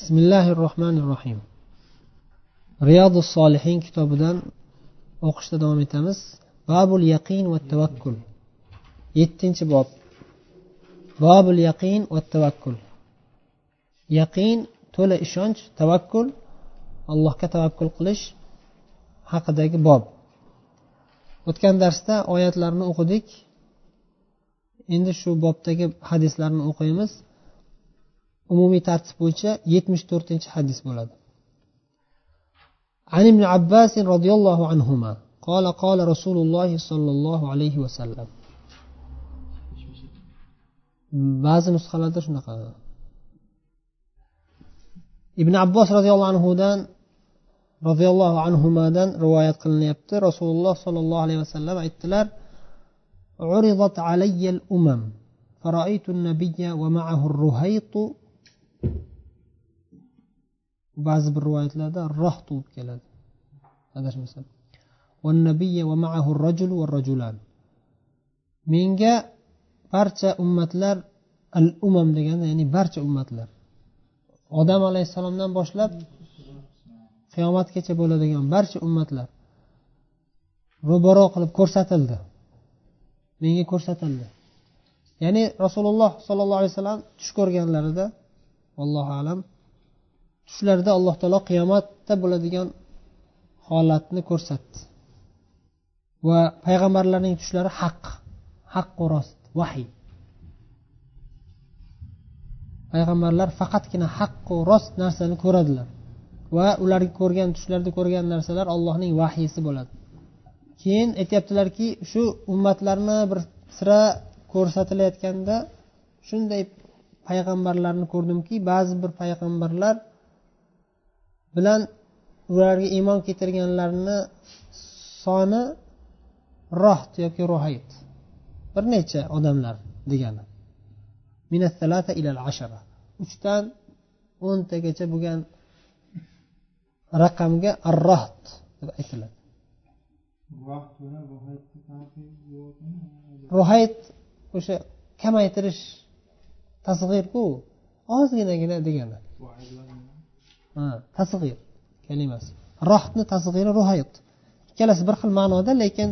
bismillahi rohmanir rohim riyodu solihin kitobidan o'qishda davom etamiz. Babul yaqin va tavakkul. Yettinchi bob. Bobul yaqin va tavakkul. Yaqin to'la ishonch tavakkul. Allohga tavakkul qilish haqidagi bob. O'tgan darsda oyatlarni o'qidik. Endi shu bobdagi hadislarni o'qiymiz. umumiy tartib bo'yicha yetmish to'rtinchi hadis bo'ladi عن ابن عباس رضي الله عنهما قال قال رسول الله صلى الله عليه وسلم ba'zi nusxalarda shunaqa ibn abbos roziyallohu anhudan roziyallohu anhudan rivoyat qilinyapti rasululloh sollallohu alayhi vasallam aytdilar عرضت علي الأمم فرأيت النبي ومعه الرهيط ba'zi bir rivoyatlarda roh bo'lib keladi. Adashmasam. Menga barcha ummatlar al umam deganda ya'ni barcha ummatlar. Odam alayhissalomdan boshlab qiyomatgacha bo'ladigan barcha ummatlar ro'baro qilib ko'rsatildi. Menga ko'rsatildi. Ya'ni rasululloh sollallohu alayhi vasallam tush ko'rganlarida allohu alam tushlarida alloh taolo qiyomatda bo'ladigan holatni ko'rsatdi. Va payg'ambarlarning tushlari haq haqqu rost vahiy. Payg'ambarlar faqatgina haqqu rost narsani ko'radilar va ularga ko'rgan tushlarda ko'rgan narsalar allohning vahiysi bo'ladi. Keyin aytyaptilarki shu ummatlarni bir sira ko'rsatilayotganda shunday payg'ambarlarni ko'rdimki ba'zi bir payg'ambarlar bilan ularga iymon keltirganlarni soni roht yoki rohayt. Bir necha odamlar degani. Uchdan o'ntagacha bo'lgan raqamga arroht deb aytiladi. Rohayt o'sha kamaytirish tasg'irku ozginagina degani tasg'ir. Kalimasi rohni tasg'iri ruhayt ikkalasi bir xil ma'noda lekin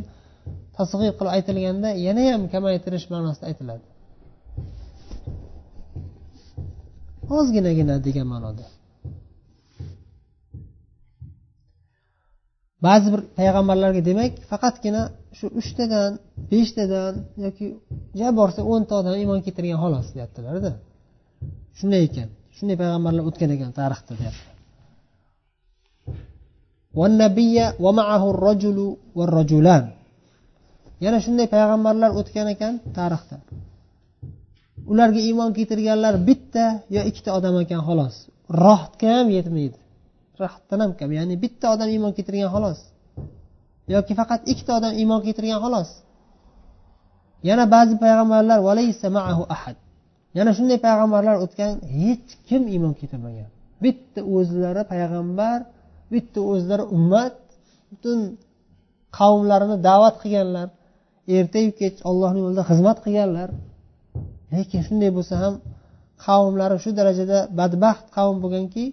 tasg'ir qilib aytilganda yana ham kamaytirish ma'nosida aytiladi. Ozginagina degan ma'noda. Ba'zi bir payg'ambarlarga demak faqatgina shu uchtadan beshtadan yoki ja borsa o'nta odam iymon keltirgan xolos deyaptilarda. Shunday ekan. Shunday payg'ambarlar o'tgan ekan tarixda deyapti والنبي ومعه الرجل والرجلان yana shunday payg'ambarlar o'tgan ekan tarixda. Ularga iymon keltirganlar bitta yo ikkita odam ekan xolos. Rohtga ham yetmaydi. Rohtdan ham kam ya'ni bitta odam iymon keltirgan xolos. Yoki faqat ikkita odam iymon keltirgan xolos. Yana ba'zi payg'ambarlar ahad. Yana shunday payg'ambarlar o'tgan hech kim iymon keltirmagan. Bitta o'zlari payg'ambar bitta o'zlari ummat butun qavmlarini da'vat qilganlar ertayu kech ollohni yo'lida xizmat qilganlar. Lekin shunday bo'lsa ham qavmlari shu darajada badbaxt qavm bo'lganki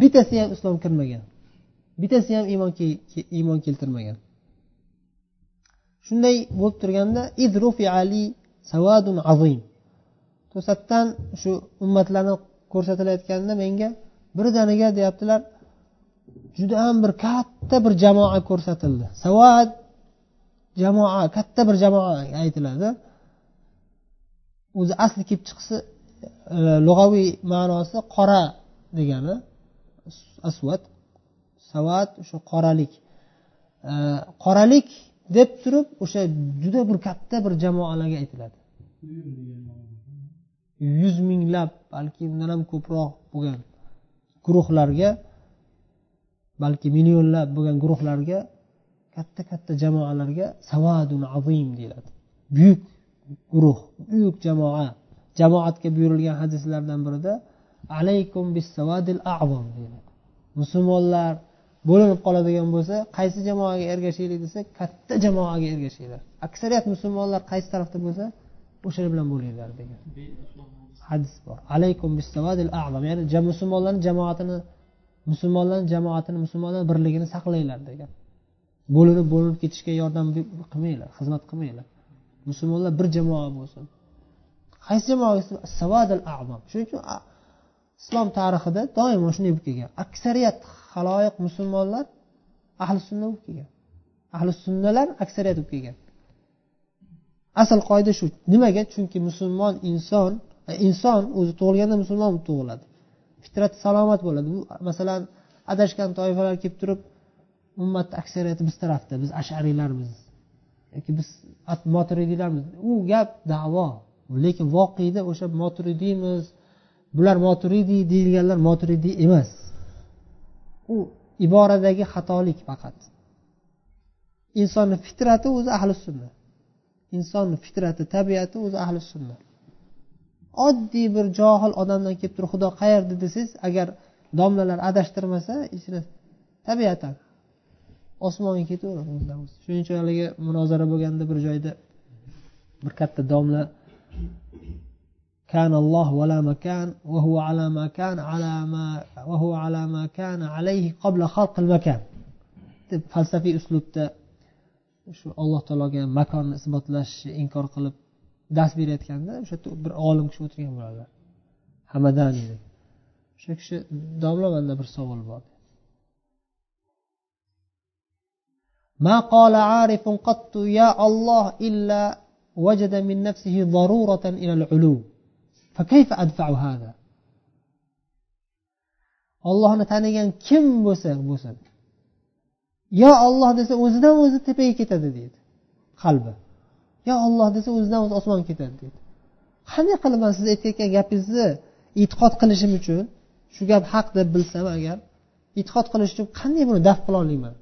bittasi ham islom kirmagan bittasi ham iymon iymon keltirmagan. Shunday bo'lib turganda idrufi ali savadun azim. To'satdan shu ummatlarni ko'rsatilayotganda menga birdaniga deyaptilar. Judayam bir katta bir jamoa ko'rsatildi. Savad jamoa katta bir jamoa aytiladi. O'zi asli kelib chiqsa e, lug'aviy ma'nosi qora degani. Asvat savat o'sha qoralik. E, qoralik deb turib o'sha juda bir katta bir jamoalarga aytiladi. Yuz minglab balki undan ham ko'proq bo'lgan guruhlarga balki millionlab bo'lgan guruhlarga katta katta jamoalarga savadun azim deyiladi. Buyuk guruh buyuk jamoa. Jamoatga buyurilgan hadislardan birida alaykum bis savadil azam deyiladi. Musulmonlar bo'linib qoladigan bo'lsa qaysi jamoaga ergashaylik desa katta jamoaga ergashinglar. Aksariyat musulmonlar qaysi tarafda bo'lsa o'sha bilan bo'linglar degan hadis bor. Alaykum bisavadil a'zam ya'ni musulmonlarni jamoatini musulmonlarni jamoatini musulmonlar birligini saqlanglar degan. Bo'linib bo'linib ketishga yordam qilmanglar xizmat qilmanglar. Musulmonlar bir jamoa bo'lsin. Qaysi jamoa savadil a'zam shuning uchun islom tarixida doimo shunday bo'lib kelgan. Aksariyat haloyiq musulmonlar ahli sunna bo'lib kelgan. Ahli sunnalar aksariyat bo'lib kelgan. Asl qoida shu. Nimaga? Chunki musulmon inson inson o'zi tug'ilganda musulmon bo'lib tug'iladi. Fitrati salomat bo'ladi. Bu masalan adashgan toifalar kelib turib ummatni aksariyati biz tarafda biz ashariylarmiz. Yoki biz moturidiylarmiz. U gap davo. Lekin voqeda o'sha moturidiymiz bular moturidiy deyilganlar moturidiy emas. U iboradagi xatolik faqat. Insonni fitrati o'zi ahli sunna. Insonni fitrati tabiati o'zi ahli sunna. oddiy bir johil odamdan kelib turib xudo qayerda desangiz agar domlalar adashtirmasa ichini tabiatan osmonga ketaveradi shuning uchun haligi munozara bo'lganda bir joyda bir katta domla كان الله ولا مكان وهو على ما كان على ما وهو على ما كان عليه قبل خلق المكان deb falsafiy uslubda shu alloh taologa makonni isbotlashni inkor qilib dars berayotganda o'sha yerda bir olim kishi o'tirgan bo'ladilar hamadani o'sha kishi domla manda bir savol bor ما قال عارف قط يا الله إلا وجد من نفسه ضرورة إلى العلو فكيف أدفع هذا ollohni tanigan kim bo'lsa bo'lsin yo olloh desa o'zidan o'zi tepaga ketadi deydi qalbi Yo olloh desa o'zidan o'zi osmonga ketadi deydi qanday qilib man siz aytayotgan gapingizni e'tiqod qilishim uchun shu gap haq deb bilsam agar e'tiqod qilish uchun qanday buni daf qila olayman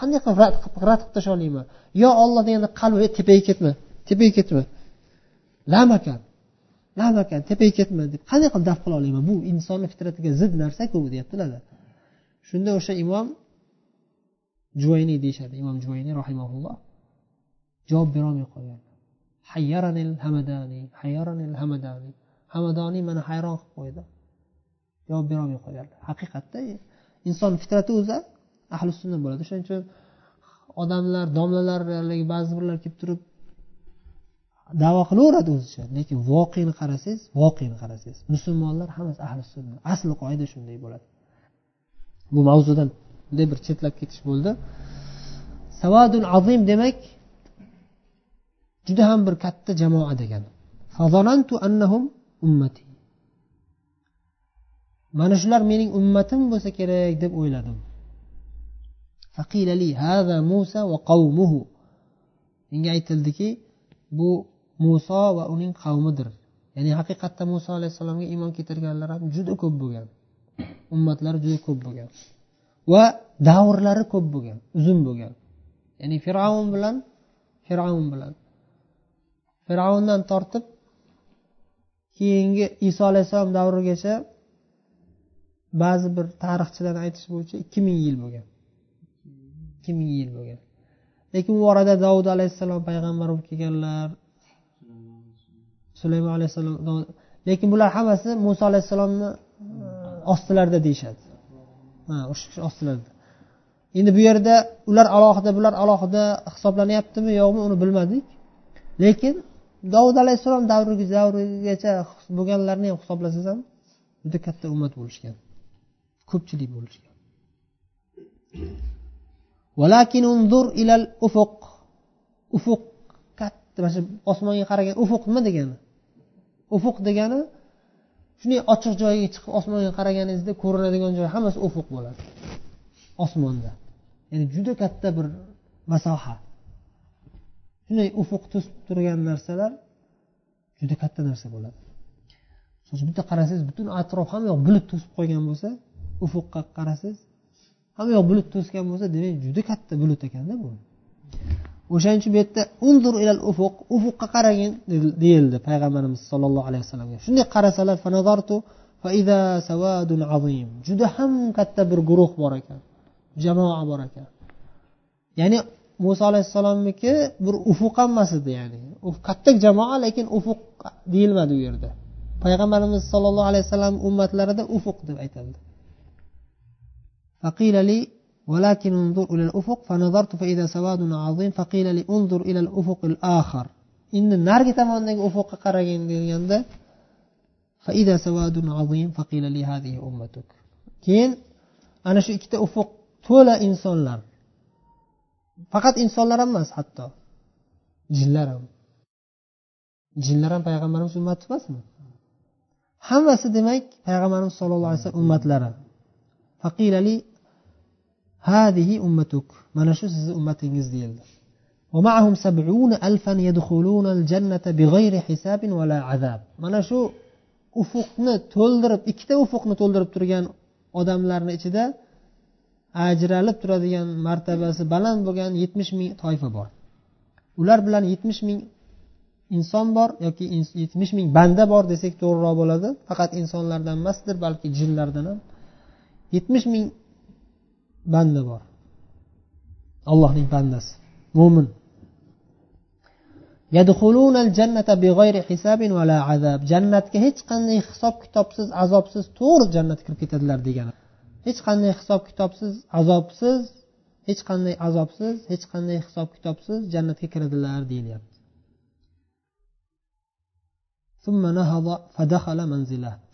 qanday qilib rad qilib tashlay olayman yo olloh deganda qalbi tepaga ketma tepaga ketma. Lamakan lamakan tepaga ketma deb qanday qilib daf qila olayman bu insonni fitratiga zid narsaku deyaptilar shunda o'sha imom juvayniy deyishadi imom juvayniy rahimaulloh javob berolmay qolgan. Hayyaranil hamadani hayyaranil hamadani. Hamadoniy mani hayron qilib qo'ydi. Javob berolmay qolganlar haqiqatda inson fitrati o'zi ahli sunna bo'ladi. Shuning uchun odamlar domlalar ba'zi birlar kelib turib davo qilaveradi o'zicha. Lekin voqeni qarasangiz voqeni qarasangiz musulmonlar hammasi ahli sunna asli qoida shunday bo'ladi. Bu mavzudan bunday bir chetlab ketish bo'ldi. Savadun azim demak juda ham bir katta jamoa degani. Mana shular mening ummatim bo'lsa kerak deb o'yladim. Menga aytildiki bu muso va uning qavmidir. Ya'ni haqiqatda muso alayhissalomga iymon keltirganlar ham juda ko'p bo'lgan. Ummatlari juda ko'p bo'lgan. Va davrlari ko'p bo'lgan uzun bo'lgan. Ya'ni fir'avn bilan fir'avn bilan. Fir'avndan tortib keyingi iso alayhissalom davrigacha ba'zi bir tarixchilar aytish bo'yicha ikki ming yil bo'lgan. Ikki ming yil bo'lgan. Lekin u orada davud alayhissalom payg'ambar bo'lib kelganlar sulaymon alayhissalom lekin bular hammasi muso alayhissalomni e, ostilarida deyishadi. Ha o'sha ostilarida endi bu yerda ular alohida bular alohida hisoblanyaptimi yo'qmi uni bilmadik. Lekin dovud alayhissalom davrigacha bo'lganlarni ham hisoblasangiz ham juda katta ummat bo'lishgan. Ko'pchilik bo'lishgan. Ufuq. Ufuq katta mana shu osmonga qaragan ufuq nima degani? Ufuq degani shunday ochiq joyga chiqib osmonga qaraganingizda ko'rinadigan joy hammasi ufuq bo'ladi osmonda. Ya'ni juda katta bir masoha shunday ufuq to'sib turgan narsalar juda katta narsa bo'ladi. Bitta qarasangiz butun atrof hamma yoq bulut to'sib qo'ygan bo'lsa ufuqqa qarasangiz hamma yoq bulut to'sgan bo'lsa demak juda katta bulut ekanda bu. O'shaning uchun bu yerda unzur ilal ufuq ufuqqa qaragin deyildi payg'ambarimiz sollallohu alayhi vasallamga. Shunday qarasalar juda ham katta bir guruh bor ekan jamoa bor ekan. Ya'ni muso alayhissalomniki bir ufuq ham emas edi ya'ni katta jamoa lekin ufuq deyilmadi u yerda payg'ambarimiz sollallohu alayhi vasallam ummatlarida ufuq deb aytildi فقيل لي ولكن انظر إلى الأفق فنظرت فإذا سواد عظيم فقيل لي انظر إلى الأفق الآخر endi narigi tomondagi ufuqqa qaragin deganda keyin ana shu ikkita ufuq to'la insonlar faqat insonlar ham emas hatto jinlar ham jinlar ham payg'ambarimiz ummati emasmi hammasi demak payg'ambarimiz sollallohu alayhi vasallam ummatlari faqilali hadihi ummatuk mana shu sizni ummatingiz deyildi ومعهم سبعون ألفا يدخلون الجنة بغير حساب ولا عذاب mana shu ufuqni to'ldirib ikkita ufuqni to'ldirib turgan odamlarni ichida ajralib turadigan martabasi baland bo'lgan yetmish ming toifa bor. Ular bilan yetmish ming inson bor yoki yetmish ming banda bor desak to'g'riroq bo'ladi. Faqat insonlardan emasdir balki jinlardan ham. Yetmish ming banda bor. Allohning bandasi. Mo'min jannatga hech qanday hisob kitobsiz azobsiz to'g'ri jannatga kirib ketadilar degani. Hech qanday hisob kitobsiz azobsiz hech qanday azobsiz hech qanday hisob kitobsiz jannatga kiradilar deyilyapti.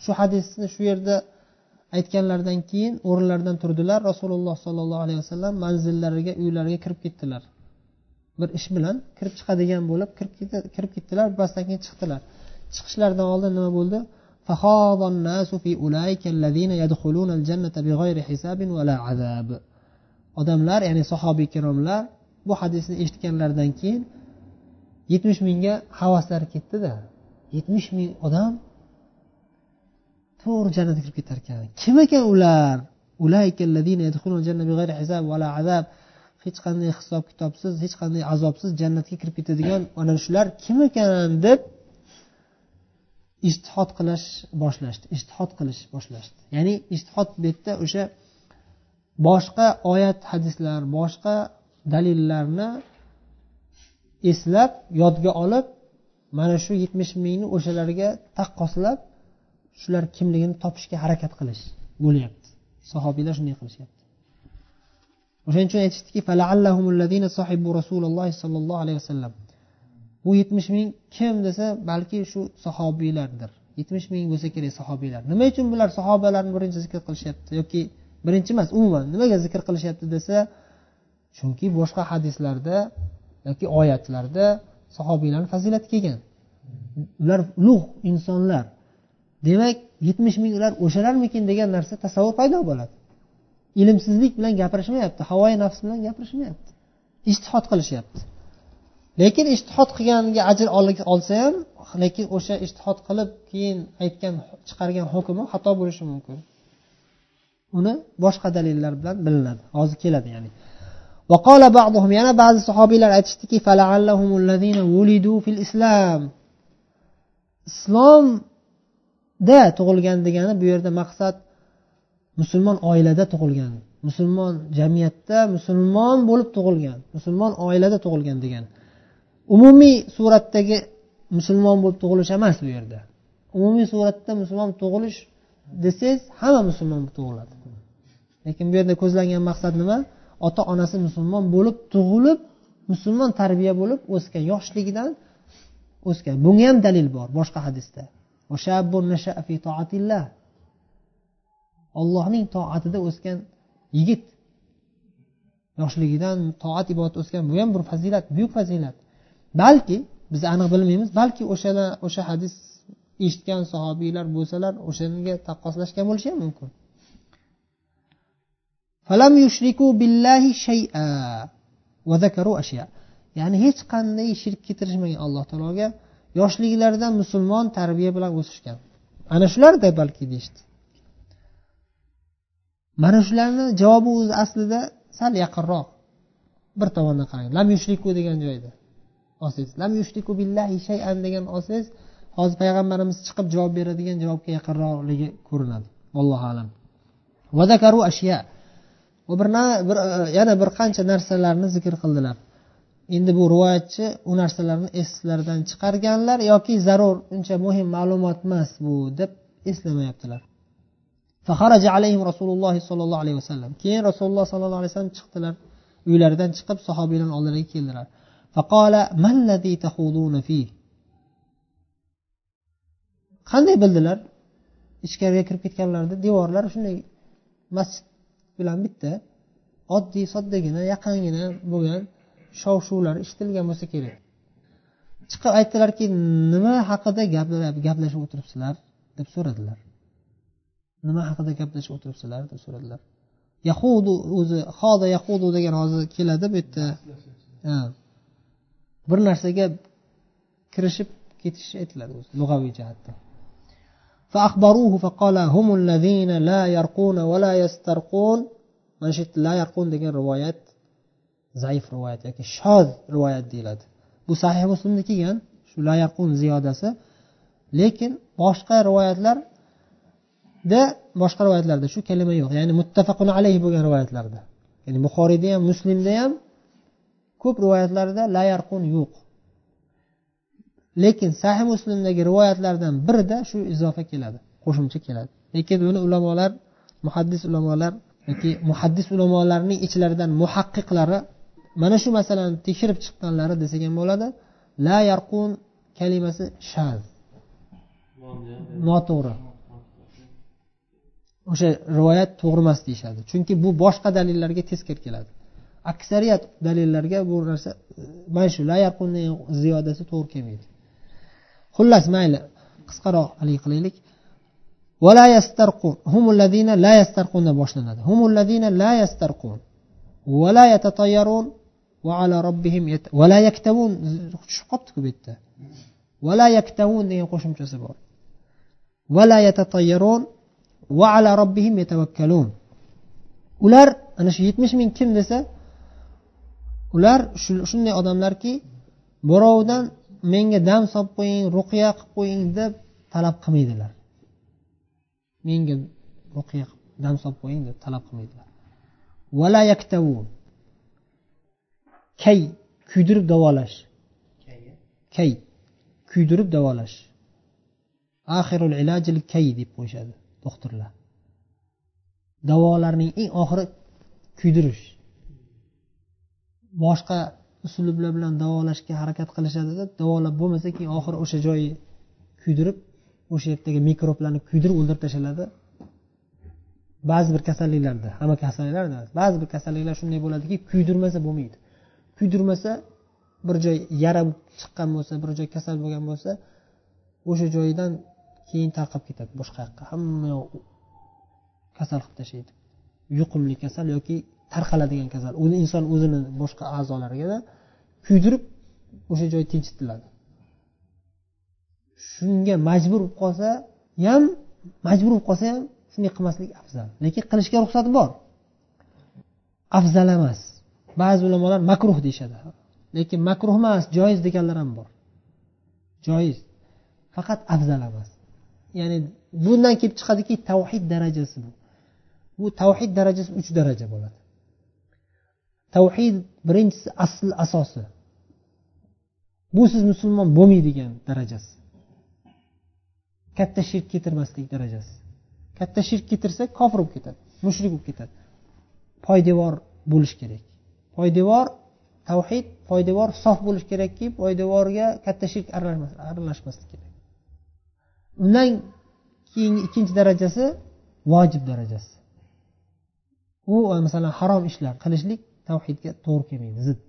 Shu hadisni shu yerda aytganlaridan keyin o'rinlaridan turdilar. Rasululloh sollallohu alayhi vasallam manzillariga uylariga kirib ketdilar. Bir ish bilan kirib chiqadigan bo'lib kirib ketdilar birpasdan keyin chiqdilar. Chiqishlaridan oldin nima bo'ldi? فخاض الناس في أولئك الذين يدخلون الجنة بغير حساب ولا عذاب. Odamlar ya'ni sahobiy ikromlar bu hadisni eshitganlaridan keyin yetmish mingga havaslari ketdida. yetmish ming odam to'g'ri jannatga kirib ketar ekan kim ekan ular? Hech qanday hisob kitobsiz hech qanday azobsiz jannatga kirib ketadigan ana shular kim ekan deb istihod qilish boshlashdi istihod qilish boshlashdi. Ya'ni ishtihod bu yerda o'sha boshqa oyat hadislar boshqa dalillarni eslab yodga olib mana shu yetmish mingni o'shalarga taqqoslab shular kimligini topishga harakat qilish bo'lyapti. Sahobiylar shunday qilishyapti. O'shaning uchun aytishdiki sollallohu alayhi vasallam. Bu yetmish ming kim desa balki shu sahobiylardir. Yetmish ming bo'lsa kerak sahobiylar. Nima uchun bular sahobalarni birinchi zikr qilishyapti yoki birinchi emas umuman nimaga zikr qilishyapti desa chunki boshqa hadislarda yoki oyatlarda sahobiylarni fazilati kelgan. Ular ulug' insonlar. Demak yetmish ming ular o'shalarmikin degan narsa tasavvur paydo bo'ladi. Ilmsizlik bilan gapirishmayapti havoyi nafs bilan gapirishmayapti. Ishtihod qilishyapti. Lekin ishtihod qilganiga ajr olsa ham lekin o'sha ishtihod qilib keyin aytgan chiqargan hukmi xato bo'lishi mumkin. Uni boshqa dalillar bilan bilinadi. Hozir keladi ya'ni. Yana ba'zi sahobiylar aytishdiki islomda tug'ilgan degani bu yerda maqsad musulmon oilada tug'ilgan musulmon jamiyatda musulmon bo'lib tug'ilgan musulmon oilada tug'ilgan degan umumiy suratdagi musulmon bo'lib tug'ilish emas bu yerda. Umumiy suratda musulmon tug'ilish desangiz hamma musulmon bo'lib tug'iladi. Lekin bu yerda ko'zlangan maqsad nima? Ota onasi musulmon bo'lib tug'ilib musulmon tarbiya bo'lib o'sgan yoshligidan o'sgan. Bunga ham dalil bor boshqa hadisda. Ollohning toatida o'sgan yigit yoshligidan toat ibodat o'sgan bu ham bir fazilat buyuk fazilat. Balki biz aniq bilmaymiz balki o'shalar o'sha hadis eshitgan sahobiylar bo'lsalar o'shanga taqqoslashgan bo'lishi ham mumkin. Ya'ni hech qanday shirk keltirishmagan alloh taologa yoshliklaridan musulmon tarbiya bilan o'sishgan. Ana shularda balki deyishdi. Mana shularni javobi o'zi aslida sal yaqinroq. Bir tomondan qarang. Lam yushriku degan joyda. Olsangiz lam yushriku billahi shayan degan olsangiz hozir payg'ambarimiz chiqib javob beradigan javobga yaqinroqligi ko'rinadi. Allohu alam. Vazakaru ashya. Va bir, bir e, yana bir qancha narsalarni zikr qildilar. Endi bu rivoyatchi u narsalarni eslaridan chiqarganlar yoki zarur uncha muhim ma'lumot emas bu deb eslamayaptilar. Rasululloh sollallohu alayhi vasallam. Keyin rasululloh sollallohu alayhi vasallam chiqdilar. Uylaridan chiqib sahobiylarni oldilariga keldilar. فقال ما الذي تخوضون فيه? Qanday bildilar? Ichkariga kirib ketganlarida devorlar shunday masjid bilan bitta oddiy soddagina yaqingina bo'lgan shov shuvlar eshitilgan bo'lsa kerak. Chiqib aytdilarki nima haqida gaplashib o'tiribsizlar? deb so'radilar. Nima haqida gaplashib o'tiribsizlar? deb so'radilar. Yahudu o'zi hoda yahudu degan hozir keladi bu yerda. bir narsaga kirishib ketish aytiladi o'zi lug'aviy jihatdan فأخبروه فقال هم الذين لا يرقون ولا يسترقون mana shu yerda la yarqun degan rivoyat zaif rivoyat yoki shoz rivoyat deyiladi bu sahih muslimda kelgan shu la yarqun ziyodasi lekin boshqa rivoyatlarda boshqa rivoyatlarda shu kalima yo'q ya'ni muttafaqun alayhi bo'lgan rivoyatlarda ya'ni buxoriyda ham muslimda ham ko'p rivoyatlarda la yarqun yo'q. Lekin sahih muslimdagi rivoyatlardan birida shu izofa keladi qo'shimcha keladi. Lekin buni ulamolar muhaddis ulamolar yoki muhaddis ulamolarning ichlaridan muhaqqiqlari mana shu masalani tekshirib chiqqanlari desak ham bo'ladi la yarqun kalimasi shaz. Noto'g'ri. O'sha rivoyat to'g'ri emas deyishadi. Chunki bu boshqa dalillarga teskari keladi. aksariyat dalillarga bu narsa mana shu la yarqun ziyodasi to'g'ri kelmaydi xullas mayli qisqaroq haligi qilaylik ولا يسترقون هم الذين لا يسترقون boshlanadi هم الذين لا يسترقون ولا يتطيرون وعلى ربهم يت... ولا يكتوون tushib qolibdiku bu yerda ولا يكتوون degan qo'shimchasi bor ولا يتطيرون وعلى ربهم يتوكلون ular ana shu yetmish ming kim desa ular shunday odamlarki birovdan menga dam solib qo'ying ruqya qilib qo'ying deb talab qilmaydilar. Menga ruqya dam solib qo'ying deb talab qilmaydilar. Vala kay kuydirib davolash. Kay kuydirib davolash. Axirul ilajil kay deb qo'yishadi doktorlar. Davolarning eng oxiri kuydirish. Boshqa uslublar bilan davolashga harakat qilishadida davolab bo'lmasa keyin oxiri o'sha joyi kuydirib o'sha yerdagi mikroblarni kuydirib o'ldirib tashladi. Ba'zi bir kasalliklarda hamma kasalliklarda emas ba'zi bir kasalliklar shunday bo'ladiki kuydirmasa bo'lmaydi. Kuydirmasa bir joy yara chiqqan bo'lsa bir joy kasal bo'lgan bo'lsa o'sha joyidan keyin tarqab ketadi boshqa yoqqa. Hamma kasal qilib tashlaydi. Yuqumli kasal yoki tarqaladigan kasal o'zi inson o'zini boshqa a'zolariga kuydirib o'sha joy tinchitiladi. Shunga majbur bo'lib qolsa ham majbur bo'lib qolsa ham shunday qilmaslik afzal. Lekin qilishga ruxsat bor. Afzal emas. Ba'zi ulamolar makruh deyishadi. Lekin makruh emas joiz deganlar ham bor. Joiz. Faqat afzal emas. Ya'ni bundan kelib chiqadiki tavhid darajasi bu. Bu tavhid darajasi uch daraja bo'ladi. Tavhid birinchisi asl asosi. Bu siz musulmon bo'lmaydigan darajasi. Katta shirk keltirmaslik darajasi. Katta shirk keltirsa kofir bo'lib ketadi mushrik bo'lib ketadi. Poydevor bo'lishi kerak. Poydevor tavhid poydevor sof bo'lishi kerakki poydevorga katta shirk aralashmaslik kerak. Undan keyingi ikkinchi darajasi vojib darajasi. U masalan harom ishlar qilishlik tavhidga to'g'ri kelmaydi zid.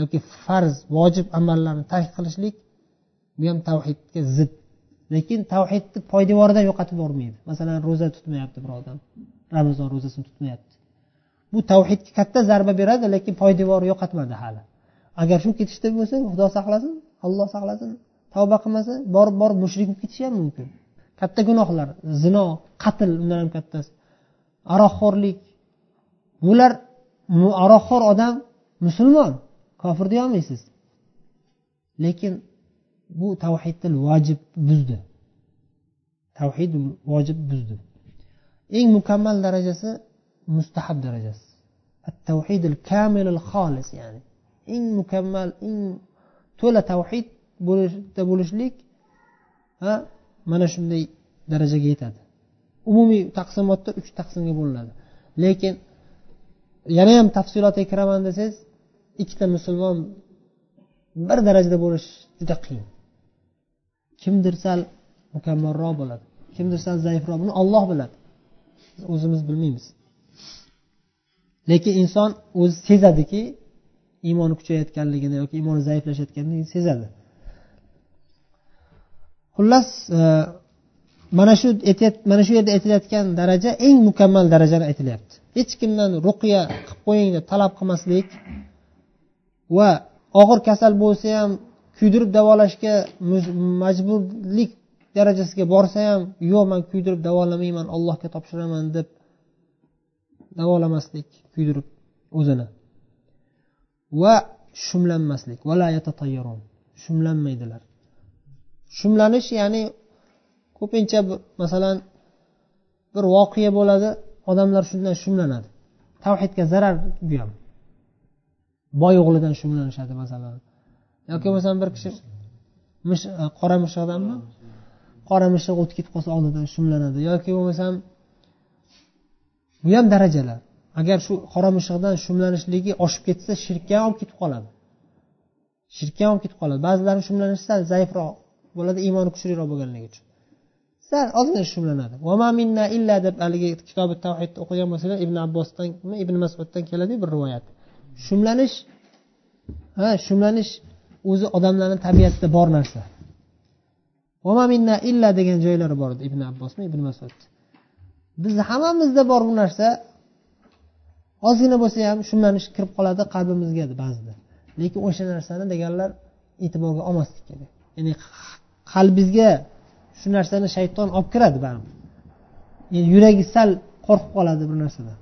Yoki farz vojib amallarni tark qilishlik bu ham tavhidga zid. Lekin tavhidni poydevoridan yo'qotib yubormaydi. Masalan ro'za tutmayapti bir odam. Ramazon ro'zasini tutmayapti. Bu tavhidga katta zarba beradi lekin poydevori yo'qotmadi hali. Agar shu ketishda bo'lsa xudo saqlasin alloh saqlasin tavba qilmasa borib borib mushrik bo'lib ketishi ham mumkin. Katta gunohlar zino qatl undan ham kattasi. Aroqxo'rlik bular aroqxo'r odam musulmon kofir deyolmaysiz. Lekin bu tavhidni vojib buzdi. Tavhid vojib buzdi. Eng mukammal darajasi mustahab darajasi. Tavhidil kamilil xolis ya'ni eng mukammal eng to'la tavhid bo'lishda bo'lishlik ha mana shunday darajaga yetadi. Umumiy taqsimotda uch taqsimga bo'linadi. Lekin yana ham tafsilotga kiraman desangiz ikkita musulmon bir darajada bo'lish juda qiyin. Kimdir sal mukammalroq bo'ladi kimdir sal zaifroq buni olloh biladi. Biz o'zimiz bilmaymiz. Lekin inson o'zi sezadiki iymoni kuchayotganligini yoki iymoni zaiflashayotganligini sezadi. Xullas e, mana shu mana shu yerda aytilayotgan daraja eng mukammal darajani aytilyapti. Hech kimdan ruqya qilib qo'ying deb talab qilmaslik. Va og'ir kasal bo'lsa ham kuydirib davolashga majburlik darajasiga borsa ham yo'q man kuydirib davolamayman allohga topshiraman deb davolamaslik kuydirib o'zini. Va shumlanmaslik. Shumlanmaydilar. Shumlanish ya'ni ko'pincha masalan bir voqea bo'ladi. Odamlar shundan shumlanadi. Tavhidga zarar bu ham. Boy o'g'lidan shumlanishadi masalan. Yoki bo'lmasam bir kishi e, qora mishiqdanmi qora mishiq o'tib ketib qolsa oldidan shumlanadi. Yoki bo'lmasam bu ham darajalar. Agar shu qora mishiqdan shumlanishligi oshib ketsa shirkka olib ketib qoladi. Shirkka olib ketib qoladi. Ba'zilari shumlanishsa zaifroq bo'ladi iymoni kuchliroq bo'lganligi uchun. Sal ozgina shumlanadi. Minna illa deb haligi kitobi tavhidni o'qigan bo'lsanglar ibn abbosdan ibn masuddan keladiyu bir rivoyat. Shumlanish ha shumlanish o'zi odamlarni tabiatida bor narsa. Minna illa degan joylari bor edi ibn abbosmi ibn masud. Bizni hammamizda bor bu narsa. Ozgina bo'lsa ham shumlanish kirib qoladi qalbimizga ba'zida. Lekin o'sha narsani deganlar e'tiborga olmaslik kerak. Ya'ni qalbingizga shu narsani shayton olib kiradi baribir yuragi sal qo'rqib qoladi bir narsadan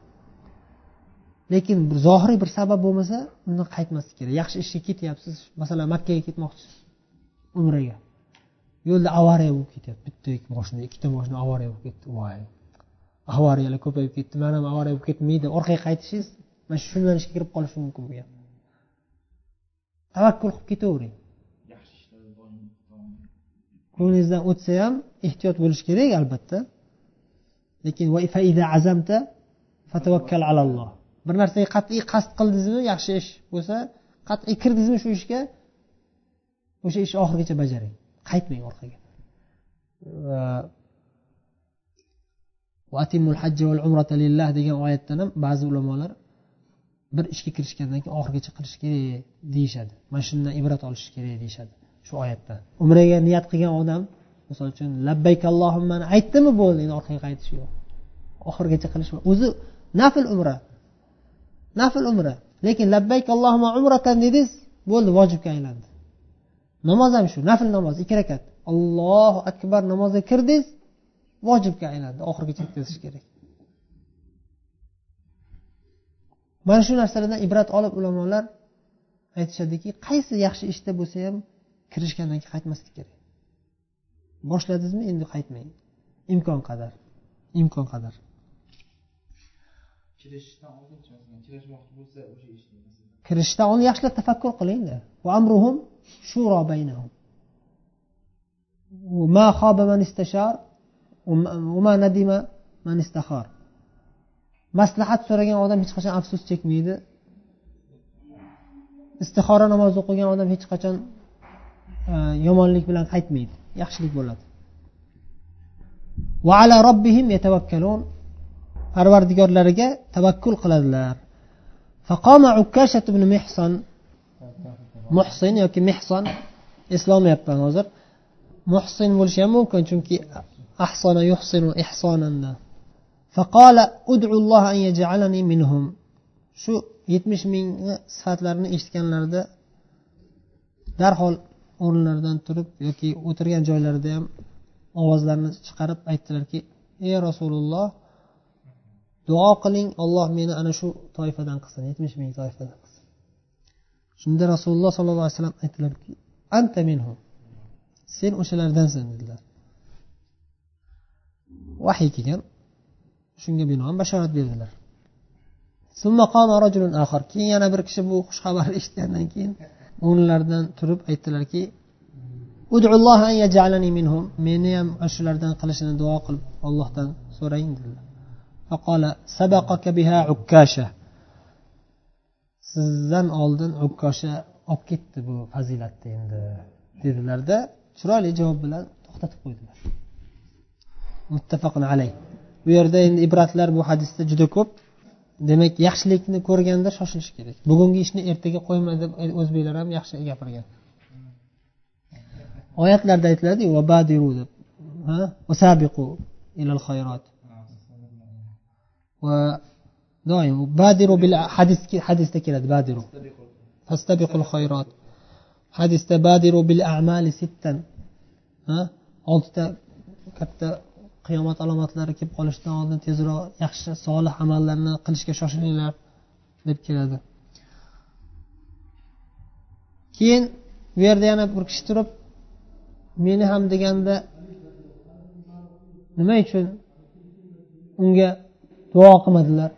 lekin bir zohiriy bir sabab bo'lmasa undan qaytmaslik kerak. Yaxshi ishga ketyapsiz. Masalan makkaga ketmoqchisiz umraga. Yo'lda avariya bo'lib ketyapti. Bitta ikki moshina ikkita moshina avariya bo'lib ketdi. Voy. Avariyalar ko'payib ketdi. Man ham avariya bo'lib ketmaydi. Orqaga qaytishingiz mana shu yo'nalishga kirib qolishi mumkin bu tavakkul qilib ketavering ko'nglingizdan o'tsa ham ehtiyot bo'lish kerak albatta. Lekin azamta fatavakkal alalloh bir narsaga qat'iy qasd qildingizmi yaxshi ish bo'lsa qat'iy kirdingizmi shu ishga o'sha ishni oxirigacha bajaring. Qaytmang orqaga. Degan oyatdan ham ba'zi ulamolar bir ishga kirishgandan keyin oxirigacha qilish kerak deyishadi. Mana shundan ibrat olish kerak deyishadi. Shu oyatda. Umraga niyat qilgan odam misol uchun labbayk allohimmani aytdimi bo'ldi endi orqaga qaytish yo'q. Oxirigacha qilish o'zi nafl umra. Nafl umra. Lekin labbayk allohima umratan dedingiz bo'ldi vojibga aylandi. Namoz ham shu nafl namoz ikki rakat. Allohu akbar namozga kirdingiz vojibga aylandi. Oxirigacha yetkazish kerak. Mana shu narsalardan ibrat olib ulamolar aytishadiki qaysi yaxshi ishda bo'lsa ham kirishgandan keyin qaytmaslik kerak. Boshladingizmi endi qaytmang. Imkon qadar. Imkon qadar. Kirishdan oldin yaxshilab tafakkur qilingda shuro baynahum. Ma xoba man istashar ma nadima man istahor maslahat so'ragan odam hech qachon afsus chekmaydi. Istihora namozi o'qigan odam hech qachon yomonlik bilan qaytmaydi. Yaxshilik bo'ladi. Va ala robbihim yatavakkalun parvardigorlariga tavakkul qiladilar. Faqoma ukkashat ibn mehson muhsin yoki mehson eslolmayapman hozir. Muhsin bo'lishi ham mumkin chunki ahsona yuhsinu ihsonanda faqola udulloh an yaj'alani minhum. Shu yetmish mingni sifatlarini eshitganlarida darhol o'rinlaridan turib yoki o'tirgan joylarida ham ovozlarini chiqarib aytdilarki ey rasululloh duo qiling olloh meni ana shu toifadan qilsin yetmish ming toifadan qilsin. Shunda rasululloh sollallohu alayhi vasallam aytdilarki anta minhum sen o'shalardansan dedilar. Vahiy kelgan shunga binoan bashorat berdilar. Keyin yana bir kishi bu xushxabarni eshitgandan keyin o'rnlaridan turib aytdilarki meni ham shulardan qilishini duo qilib ollohdan so'rang dedilar. Sizdan oldin ukkosha olib ketdi bu fazilatni endi dedilarda chiroyli javob bilan to'xtatib qo'ydilar. Muttafaqun alay bu yerda endi ibratlar bu hadisda juda ko'p. Demak yaxshilikni ko'rganda shoshilish kerak. Bugungi ishni ertaga qo'yma deb o'zbeklar ham yaxshi gapirgan. Oyatlarda aytiladiyu badiru deb. Ilal xayrot va doim badiru bil hadis hadisda keladi badiru. Fastabiqul xayrot hadisda badiru bil a'mali sittan oltita katta qiyomat alomatlari kelib qolishidan oldin tezroq yaxshi solih amallarni qilishga shoshilinglar deb keladi. Keyin bu yerda yana bir kishi turib meni ham deganda nima uchun unga duo qilmadilar?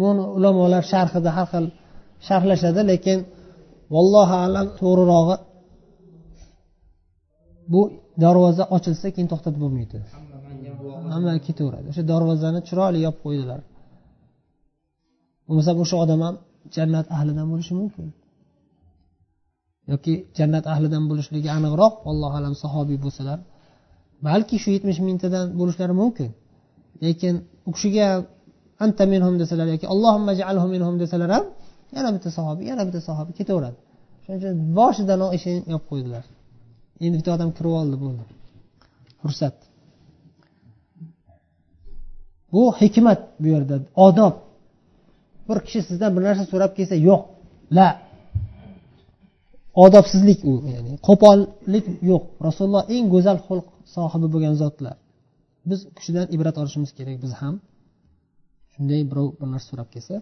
Buni ulamolar sharhida har xil sharhlashadi lekin vallohu alam to'g'rirog'i bu darvoza ochilsa keyin to'xtatib bo'lmaydi. Hamma ketaveradi. O'sha darvozani chiroyli yopib qo'ydilar. Bo'lmasa o'sha odam ham jannat ahlidan bo'lishi mumkin. Yoki jannat ahlidan bo'lishligi aniqroq allohu alam sahobiy bo'lsalar balki shu yetmish mingtadan bo'lishlari mumkin. Lekin u kishiga anta minhum desalar yoki allohimma jalhum minhum desalar ham yana bitta sahobiy yana bitta sahobiy ketaveradi. Shuning uchun boshidanoq eshikni yopib qo'ydilar endi bitta odam kirib oldi bo'ldi fursat. Bu hikmat bu yerda. Odob. Bir kishi sizdan bir narsa so'rab kelsa yo'q. La. Odobsizlik u ya'ni qo'pollik yo'q. Rasululloh eng go'zal xulq sohibi bo'lgan zotlar. Biz u kishidan ibrat olishimiz kerak biz ham. Shunday birov bir narsa so'rab kelsa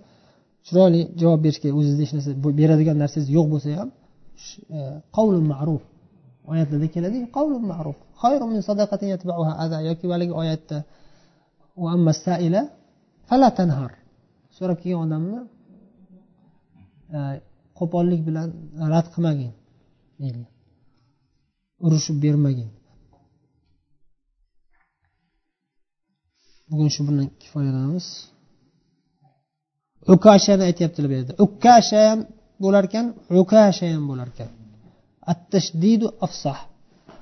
chiroyli javob berish kerak o'zizni hech narsa beradigan narsangiz yo'q bo'lsa ham e, qavlun ma'ruf. Oyatlarda keladiyu ma'ruf min sadaqatin yatba'uha adha yoki haligi oyatda. Fala tanhar. So'rab kelgan odamni e, qo'pollik bilan rad qilmagin urushib bermagin. Bugun shu bilan kifoyalanamiz. Ukashani aytyaptilar bu yerda ukasha ham bo'larkan ukasha ham bo'larkan. Attashdidu afsah.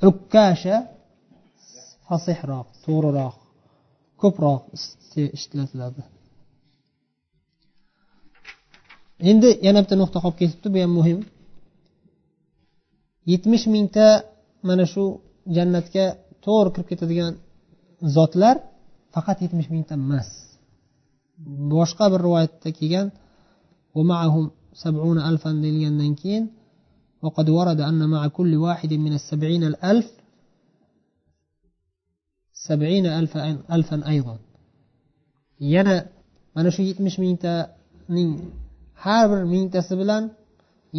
Ukkasha fasihroq to'g'riroq ko'proq ishlatiladi. Endi yana bitta nuqta qolib ketibdi bu ham muhim. Yetmish mingta mana shu jannatga to'g'ri kirib ketadigan zotlar faqat yetmish mingta emas. Boshqa bir rivoyatda kelgan deyilgandan keyin وقد ورد أن مع كل واحد من السبعين الألف سبعين ألف ألفا أيضا yana mana shu yetmish mingtaning har bir mingtasi bilan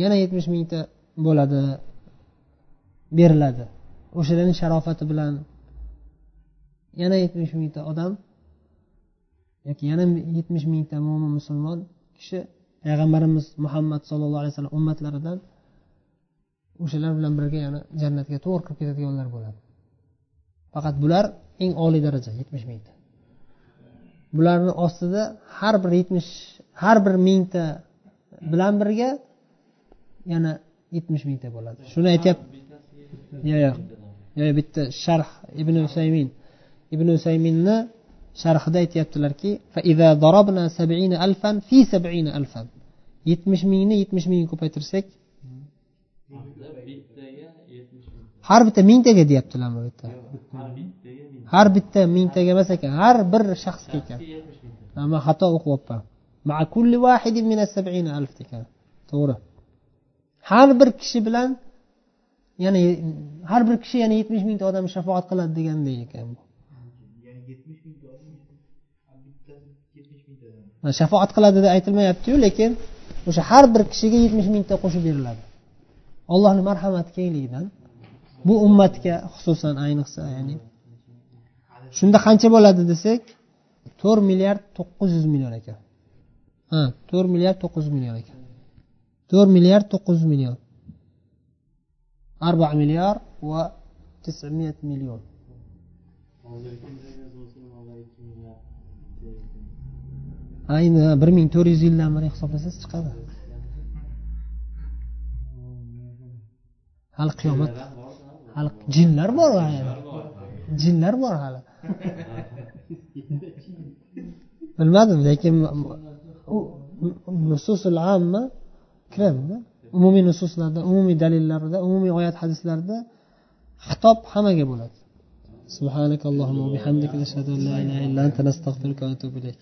yana yetmish mingta bo'ladi beriladi o'shalarni sharofati bilan yana yetmish mingta odam yoki yana yetmish mingta mo'min musulmon kishi payg'ambarimiz muhammad sallallohu alayhi vasallam ummatlaridan o'shalar bilan birga yana jannatga to'g'ri kirib ketadiganlar bo'ladi. Faqat bular eng oliy daraja yetmish mingta. Bularni ostida har bir yetmish har bir mingta bilan birga yana yetmish mingta bo'ladi. Shuni aytyapti. Yo'q yo'q yo'q bitta sharh ibn usaymin. Ibn usayminni sharhida aytyaptilarki yetmish mingni yetmish mingga ko'paytirsak har bitta mingtaga deyaptilar bu yerda har bitta mingtaga emas ekan har bir shaxsga ekan. Man xato o'qiyapman to'g'ri. Har bir kishi bilan yana har bir kishi yana yetmish mingta odam shafoat qiladi degandek ekan bu. Shafoat qiladi deb aytilmayaptiyu lekin o'sha har bir kishiga yetmish mingta qo'shib beriladi allohni marhamati kengligidan bu ummatga xususan ayniqsa ya'ni shunda qancha bo'ladi desak to'rt milliard to'qqiz yuz million ekan. Ha to'rt milliard to'qqiz yuz million ekan. To'rt milliard to'qqiz yuz million. Arba milliard va million. Ayni bir ming to'rt yuz yildan beri hisoblasangiz chiqadi. hali qiyomat hali jinlar bor jinlar bor hali bilmadim lekin nususul amma kiradida umumiy nususlarda umumiy dalillarda umumiy oyat hadislarda xitob hammaga bo'ladi سبحانك اللهم وبحمدك نشهد ان لا اله الا انت نستغفرك ونتوب اليك